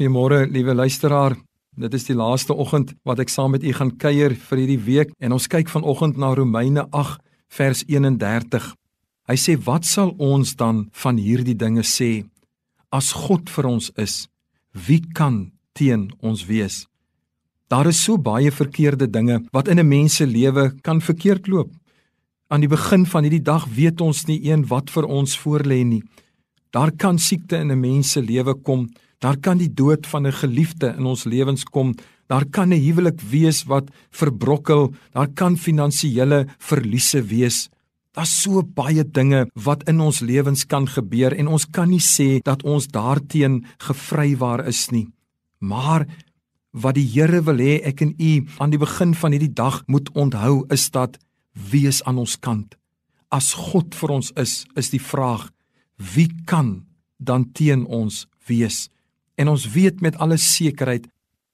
Goeiemôre, liewe luisteraar. Dit is die laaste oggend wat ek saam met u gaan kuier vir hierdie week en ons kyk vanoggend na Romeine 8 vers 31. Hy sê wat sal ons dan van hierdie dinge sê? As God vir ons is, wie kan teen ons wees? Daar is so baie verkeerde dinge wat in 'n mens se lewe kan verkeerd loop. Aan die begin van hierdie dag weet ons nie een wat vir ons voorlê nie. Daar kan siekte in 'n mens se lewe kom Daar kan die dood van 'n geliefde in ons lewens kom. Daar kan 'n huwelik wees wat verbrokkel. Daar kan finansiële verliese wees. Daar's so baie dinge wat in ons lewens kan gebeur en ons kan nie sê dat ons daarteen gevrywaar is nie. Maar wat die Here wil hê ek en u aan die begin van hierdie dag moet onthou is dat wees aan ons kant. As God vir ons is, is die vraag: wie kan dan teen ons wees? En ons weet met alle sekerheid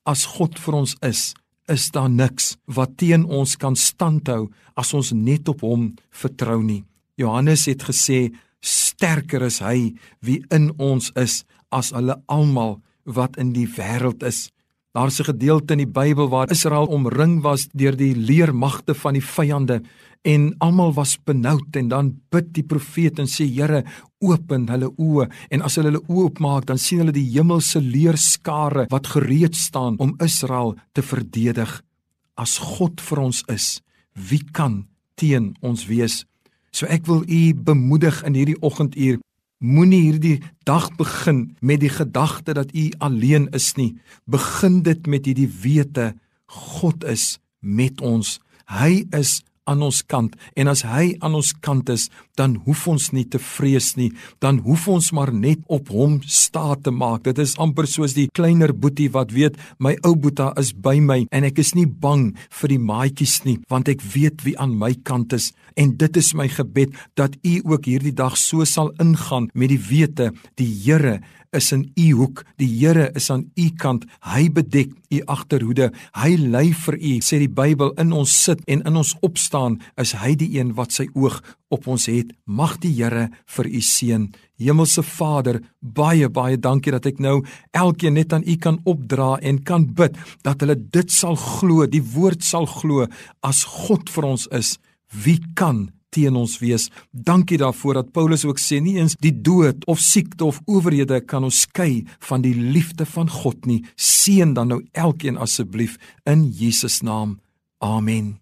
as God vir ons is, is daar niks wat teen ons kan standhou as ons net op hom vertrou nie. Johannes het gesê sterker is hy wie in ons is as hulle almal wat in die wêreld is. Daar's 'n gedeelte in die Bybel waar Israel omring was deur die leermagte van die vyande en almal was benoud en dan bid die profeet en sê Here open hulle oë en as hulle hulle oopmaak dan sien hulle die hemelse leerskare wat gereed staan om Israel te verdedig. As God vir ons is, wie kan teen ons wees? So ek wil u bemoedig in hierdie oggenduur Moenie hierdie dag begin met die gedagte dat u alleen is nie. Begin dit met hierdie wete God is met ons. Hy is aan ons kant en as hy aan ons kant is, dan hoef ons nie te vrees nie, dan hoef ons maar net op hom staat te maak. Dit is amper soos die kleiner boetie wat weet my ou boeta is by my en ek is nie bang vir die maatjies nie, want ek weet wie aan my kant is en dit is my gebed dat u ook hierdie dag so sal ingaan met die wete die Here is in u hoek. Die Here is aan u kant. Hy bedek u agterhoede. Hy lei vir u. Sê die Bybel in ons sit en in ons opstaan is hy die een wat sy oog op ons het. Mag die Here vir u seën. Hemelse Vader, baie baie dankie dat ek nou elkeen net aan U kan opdra en kan bid dat hulle dit sal glo, die woord sal glo as God vir ons is. Wie kan teen ons wees. Dankie daarvoor dat Paulus ook sê nie eens die dood of siekte of owerhede kan ons skei van die liefde van God nie. Seën dan nou elkeen asseblief in Jesus naam. Amen.